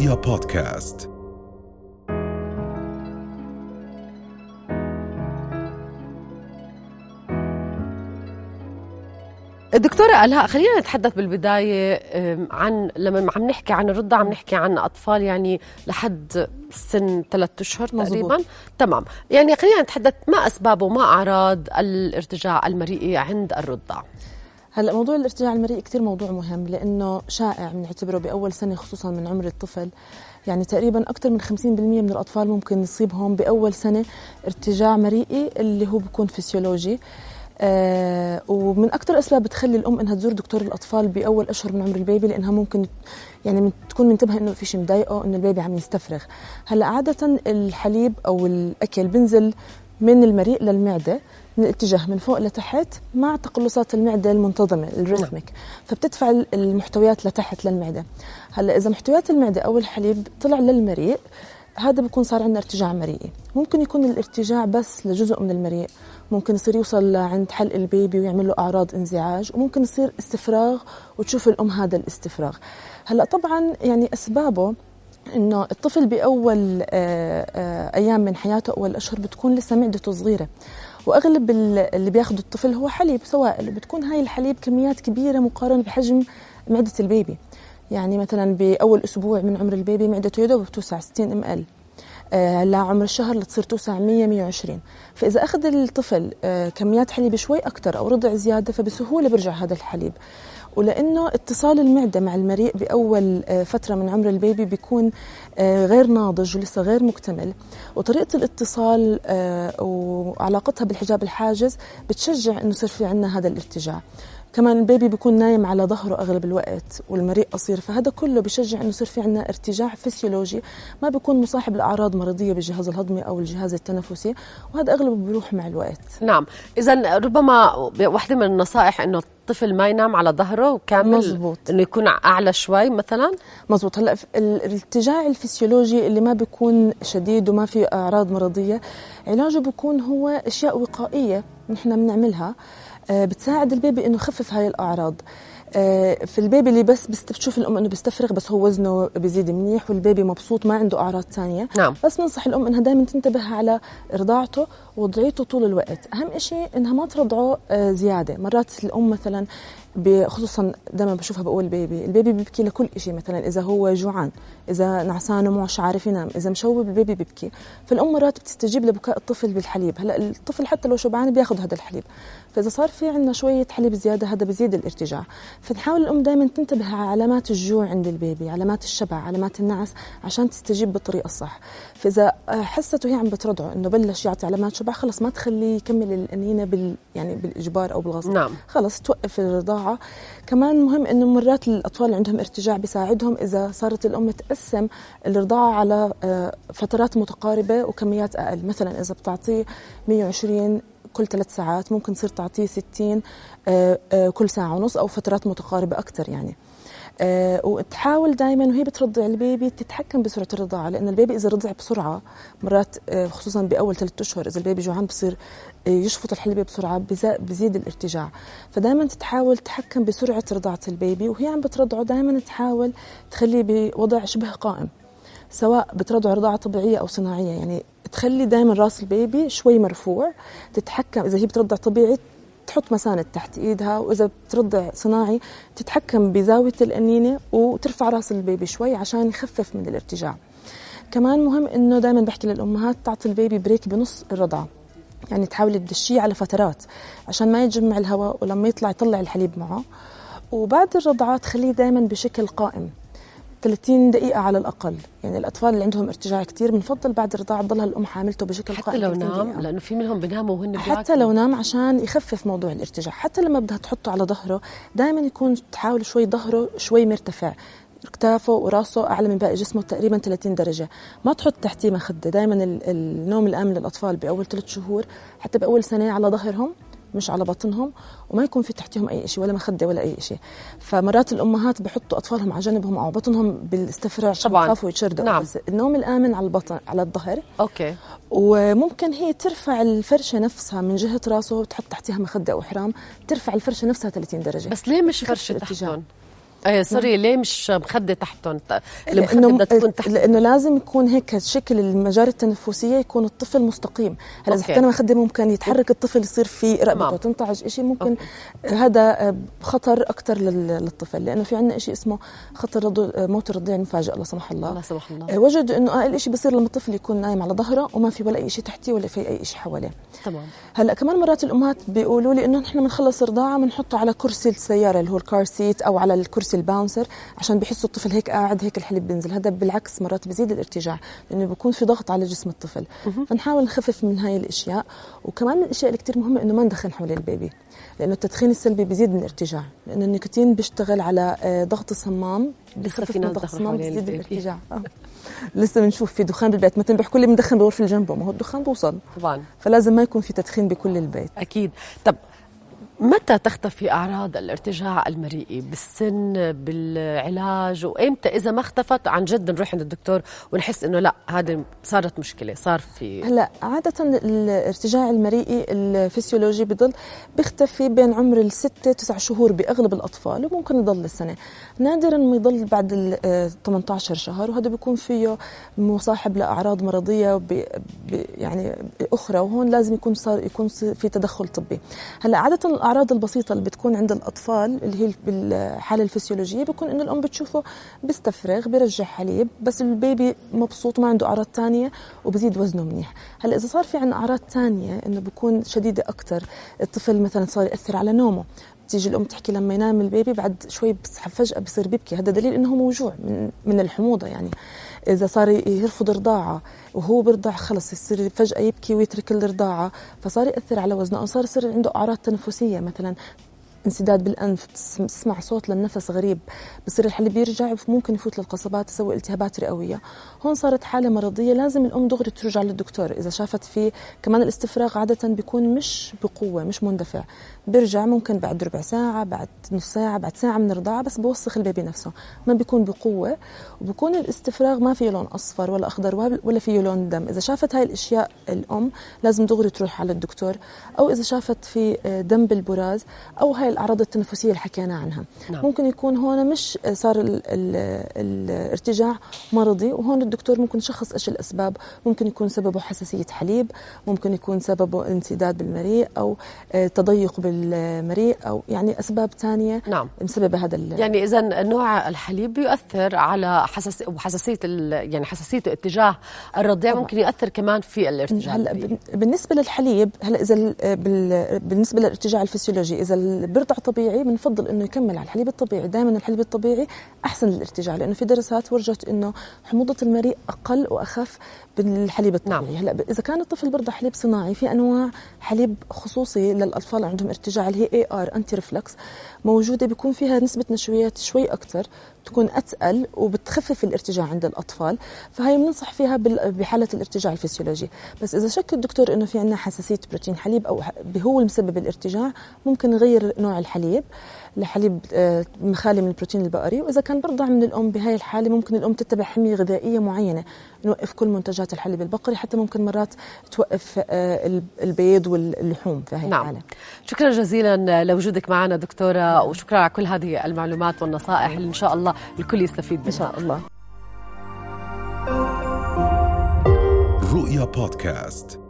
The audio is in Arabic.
رؤيا بودكاست. الدكتورة ألهاء خلينا نتحدث بالبداية عن لما عم نحكي عن الرضع عم نحكي عن أطفال يعني لحد سن ثلاثة أشهر تقريبا. تمام. يعني خلينا نتحدث ما أسباب وما أعراض الارتجاع المريئي عند الرضع؟ هلا موضوع الارتجاع المريء كثير موضوع مهم لأنه شائع بنعتبره بأول سنة خصوصا من عمر الطفل. يعني تقريبا أكثر من 50% من الأطفال ممكن يصيبهم بأول سنة ارتجاع مريئي اللي هو بيكون فسيولوجي. آه ومن أكثر الأسباب بتخلي الأم إنها تزور دكتور الأطفال بأول أشهر من عمر ال baby لأنها ممكن يعني تكون منتبهة إنه في شيء مضايقه إنه ال baby عم يستفرغ. هلا عادة الحليب أو الأكل بنزل من المريء للمعدة من الاتجاه من فوق لتحت مع تقلصات المعدة المنتظمة ال rhythmic نعم. فبتدفع المحتويات لتحت للمعدة. هلأ إذا محتويات المعدة أو الحليب طلع للمريء هذا بيكون صار عندنا ارتجاع مريئي. ممكن يكون الارتجاع بس لجزء من المريء. ممكن يصير يوصل لعند حلق البيبي ويعمل له أعراض انزعاج وممكن يصير استفراغ وتشوف الأم هذا الاستفراغ. هلأ طبعا يعني أسبابه إنه الطفل بأول آه، آه، أيام من حياته أول أشهر بتكون لسه معدته صغيرة. وأغلب اللي بياخذوا الطفل هو حليب سوائل وبتكون هاي الحليب كميات كبيرة مقارنة بحجم معدة ال baby. يعني مثلا بأول أسبوع من عمر ال baby معدته يدوب بتوسع 60 ml لعمر الشهر لتصير توسع 100 120 فإذا أخذ الطفل آه كميات حليب شوي أكثر أو رضع زيادة فبسهولة بيرجع هذا الحليب. ولأنه اتصال المعدة مع المريء بأول آه، فترة من عمر ال baby بيكون آه، غير ناضج ولسه غير مكتمل. وطريقة الاتصال آه، وعلاقتها بالحجاب الحاجز بتشجع إنه يصير في عندنا هذا الارتجاع. كمان البيبي بيكون نايم على ظهره أغلب الوقت والمريء قصير فهذا كله بشجع إنه يصير في عندنا ارتجاع فسيولوجي. ما بيكون مصاحب لأعراض مرضية بالجهاز الهضمي أو الجهاز التنفسي وهذا أغلبه بيروح مع الوقت. نعم. اذا ربما واحدة من النصائح إنه الطفل ما ينام على ظهره كامل مزبوط. إنه يكون أعلى شوي مثلا؟ مزبوط هلا الارتجاع الفسيولوجي اللي ما بيكون شديد وما في أعراض مرضية علاجه بيكون هو أشياء وقائية نحن بنعملها آه، بتساعد ال baby إنه يخفف هاي الأعراض. في ال baby اللي بس بتشوف الأم إنه بيستفرغ بس هو وزنه بيزيد منيح وال baby مبسوط ما عنده أعراض ثانية نعم. بس ننصح الأم إنها دائما تنتبه على رضاعته ووضعيته طول الوقت. أهم شيء إنها ما ترضعه آه، زيادة. مرات الأم مثلا خصوصا دائما بشوفها بقول baby ال baby بيبكي لكل شيء مثلا إذا هو جوعان إذا نعسان ومش عارف ينام إذا مشوب ال baby بيبكي. فالأم مرات بتستجيب لبكاء الطفل بالحليب. هلأ الطفل حتى لو شبعان بياخذ هذا الحليب. فإذا صار في عندنا شوية حليب زيادة هذا بزيد الارتجاع. فنحاول الأم دائما تنتبه على علامات الجوع عند ال baby علامات الشبع علامات النعس عشان تستجيب بالطريقة الصح. فإذا حست وهي عم بترضعه إنه بلش يعطي علامات شبع خلص ما تخليه يكمل القنينة بال يعني بالإجبار أو بالغصب. نعم. خلص توقف الرضاعة كمان مهم إنه مرات الأطفال اللي عندهم ارتجاع بيساعدهم إذا صارت الأم تقسم الرضاعة على آه، فترات متقاربة وكميات أقل. مثلا إذا بتعطيه 120 كل ثلاث ساعات ممكن تصير تعطيه 60 آه، آه، كل ساعة ونص أو فترات متقاربة أكثر يعني. أه وتحاول دائما وهي بترضع البيبي تتحكم بسرعة الرضاعة لأن البيبي إذا رضع بسرعة مرات أه خصوصا بأول ثلاث أشهر إذا البيبي جوعان بصير أه يشفط الحليب بسرعة بزيد الارتجاع. فدائما تحاول تتحكم بسرعة رضاعة البيبي وهي عم بترضعه دائما تحاول تخليه بوضع شبه قائم سواء بترضع رضاعة طبيعية أو صناعية. يعني تخلي دائما راس البيبي شوي مرفوع تتحكم إذا هي بترضع طبيعي تحط مساند تحت إيدها وإذا بترضع صناعي تتحكم بزاوية الأنينة وترفع رأس البيبي شوي عشان يخفف من الارتجاع. كمان مهم إنه دائما بحكي للأمهات تعطي البيبي بريك بنص الرضعه يعني تحاولي تدشيه على فترات عشان ما يتجمع الهواء ولما يطلع يطلع الحليب معه. وبعد الرضعة تخليه دائما بشكل قائم. 30 دقيقة على الأقل. يعني الأطفال اللي عندهم ارتجاع كثير بنفضل بعد الرضاعة تضلها الأم حاملته بشكل حتى لو نام لأنه في منهم بناموا وهن حتى لو نام عشان يخفف موضوع الارتجاع. حتى لما بدها تحطه على ظهره دائما يكون تحاول شوي ظهره شوي مرتفع. كتافه وراسه أعلى من باقي جسمه تقريبا 30 درجة. ما تحط تحتيه مخدة. دائما النوم الآمن للأطفال بأول ثلاث شهور حتى بأول سنة على ظهرهم مش على بطنهم وما يكون في تحتهم أي شيء ولا مخدة ولا أي شيء فمرات الأمهات بحطوا أطفالهم على جنبهم أو بطنهم بالاستفراغ طبعا. يخافوا يتشردوا. نعم. بس النوم الآمن على البطن على الظهر. أوكي. وممكن هي ترفع الفرشة نفسها من جهة راسه وتحط تحتها مخدة أو حرام ترفع الفرشة نفسها 30 درجة. بس ليه مش فرشة تحتهم؟ إيه sorry ليه مش مخدة تحتهم؟ المخدة بدها تكون تحت. لأنه لازم يكون هيك شكل المجاري التنفسية يكون الطفل مستقيم. هلا إذا حطينا مخدة ممكن يتحرك الطفل يصير في رقبته تنتعج شيء ممكن okay. هذا خطر أكثر للطفل. لأنه في عندنا شيء اسمه خطر موت الرضيع المفاجئ لا سمح الله. لا سمح الله. آه، وجدوا إنه أقل شيء بصير لما الطفل يكون نايم على ظهره وما في ولا اي شيء تحتيه ولا في أي شيء حواليه. تمام. هلا كمان مرات الأمهات بيقولوا لي إنه نحن بنخلص رضاعة بنحطه على كرسي السيارة اللي هو ال car seat أو على الكرسي ال bouncer عشان بيحسوا الطفل هيك قاعد هيك الحليب بينزل. هذا بالعكس مرات بزيد الارتجاع لأنه بيكون في ضغط على جسم الطفل. فنحاول نخفف من هاي الأشياء. وكمان من الأشياء اللي كثير مهمة إنه ما ندخن حول ال baby لأنه التدخين السلبي بيزيد من الارتجاع. لأنه النيكوتين بيشتغل على آه، ضغط الصمام بخفف من ضغط الصمام بيزيد الارتجاع. آه. لسه بنشوف في دخان بالبيت. مثلا بيحكوا لي بندخن بغرفة اللي جنبه ما هو الدخان بوصل. طبعا. فلازم ما يكون في تدخين بكل البيت. أكيد. طب متى تختفي أعراض الارتجاع المريئي بالسن بالعلاج؟ وإمتى؟ إذا ما اختفت عن جد نروح عند الدكتور ونحس إنه لا هذه صارت مشكلة صار في هلا عادة الارتجاع المريئي الفسيولوجي بضل بيختفي بين عمر الستة تسع شهور بأغلب الأطفال وممكن يضل السنة نادرا ما يضل بعد ال 18 شهر وهذا بيكون فيه مصاحب لأعراض مرضية ب يعني أخرى وهون لازم يكون صار يكون في تدخل طبي. هلا عادة الأعراض البسيطة اللي بتكون عند الأطفال اللي هي بالحالة الفسيولوجية بيكون إنه الأم بتشوفه بيستفرغ بيرجع حليب بس البيبي مبسوط ما عنده أعراض ثانية وبزيد وزنه منيح. هلأ إذا صار في عندنا أعراض ثانية إنه بيكون شديدة أكثر الطفل مثلا صار يأثر على نومه. تيجي الأم تحكي لما ينام البيبي بعد شوي فجأة بصير بيبكي هذا دليل إنه موجوع من من الحموضة يعني. إذا صار يرفض الرضاعة وهو برضع خلص يصير فجأة يبكي ويترك الرضاعة فصار يأثر على وزنه أو صار يصير عنده أعراض تنفسية مثلا. انسداد بالأنف تسمع صوت للنفس غريب بصير الحليب يرجع ممكن يفوت للقصبات يسوي التهابات رئوية. هون صارت حالة مرضية لازم الأم دغري ترجع للدكتور. إذا شافت في كمان الاستفراغ عادة بيكون مش بقوة مش مندفع. بيرجع ممكن بعد ربع ساعة بعد نص ساعة بعد ساعة من الرضاعة بس بوسخ البيبي نفسه. ما بيكون بقوة وبكون الاستفراغ ما فيه لون أصفر ولا أخضر ولا فيه لون دم. إذا شافت هاي الأشياء الأم لازم دغري تروح على الدكتور. أو إذا شافت في دم بالبراز أو هاي الأعراض التنفسية اللي حكينا عنها. نعم. ممكن يكون هون مش صار ال ال الارتجاع مرضي وهون الدكتور ممكن يشخص إيش الاسباب ممكن يكون سببه حساسية حليب ممكن يكون سببه انسداد بالمريء أو آه، تضيق بالمريء أو يعني أسباب ثانية نعم. مسببة هذا يعني إذا نوع الحليب بيؤثر على حساس وحساسية يعني حساسيته اتجاه الرضيع ممكن يؤثر كمان في الارتجاع هلأ بالنسبة للحليب هلأ إذا بالنسبة للارتجاع الفسيولوجي إذا بيرضع طبيعي بنفضل إنه يكمل على الحليب الطبيعي دائما الحليب الطبيعي أحسن للارتجاع لأنه في دراسات ورجت إنه حموضة المريء أقل وأخف بالحليب الطبيعي نعم. هلأ إذا كان الطفل برضع حليب صناعي في أنواع حليب خصوصي للأطفال عندهم ارتجاع اللي هي AR anti reflux موجودة بيكون فيها نسبة نشويات شوي أكثر تكون أتقل وبتخفف الارتجاع عند الأطفال فهي بننصح فيها بحالة الارتجاع الفسيولوجي. بس إذا شك الدكتور إنه في عندنا حساسية بروتين حليب أو هو المسبب الارتجاع ممكن نغير نوع الحليب. لحليب آه، خالي من البروتين البقري. وإذا كان برضع من الام بهاي الحالة ممكن الام تتبع حمية غذائية معينة نوقف كل منتجات الحليب البقري حتى ممكن مرات توقف آه، البيض واللحوم في هاي نعم. الحالة. شكرا جزيلا لوجودك معنا دكتورة وشكرا على كل هذه المعلومات والنصائح اللي إن شاء الله الكل يستفيد منها. إن شاء الله. رؤيا بودكاست.